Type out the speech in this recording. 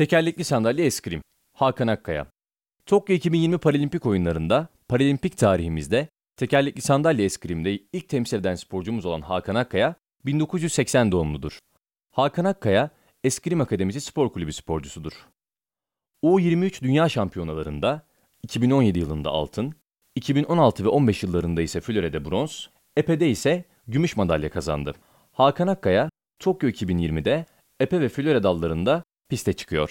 Tekerlekli sandalye eskrim. Hakan Akkaya. Tokyo 2020 Paralimpik oyunlarında, paralimpik tarihimizde tekerlekli sandalye eskrimde ilk temsil eden sporcumuz olan Hakan Akkaya, 1980 doğumludur. Hakan Akkaya, Eskrim Akademisi Spor Kulübü sporcusudur. U23 Dünya Şampiyonalarında 2017 yılında altın, 2016 ve 15 yıllarında ise Flore'de bronz, Epe'de ise gümüş madalya kazandı. Hakan Akkaya, Tokyo 2020'de Epe ve Flore dallarında piste çıkıyor.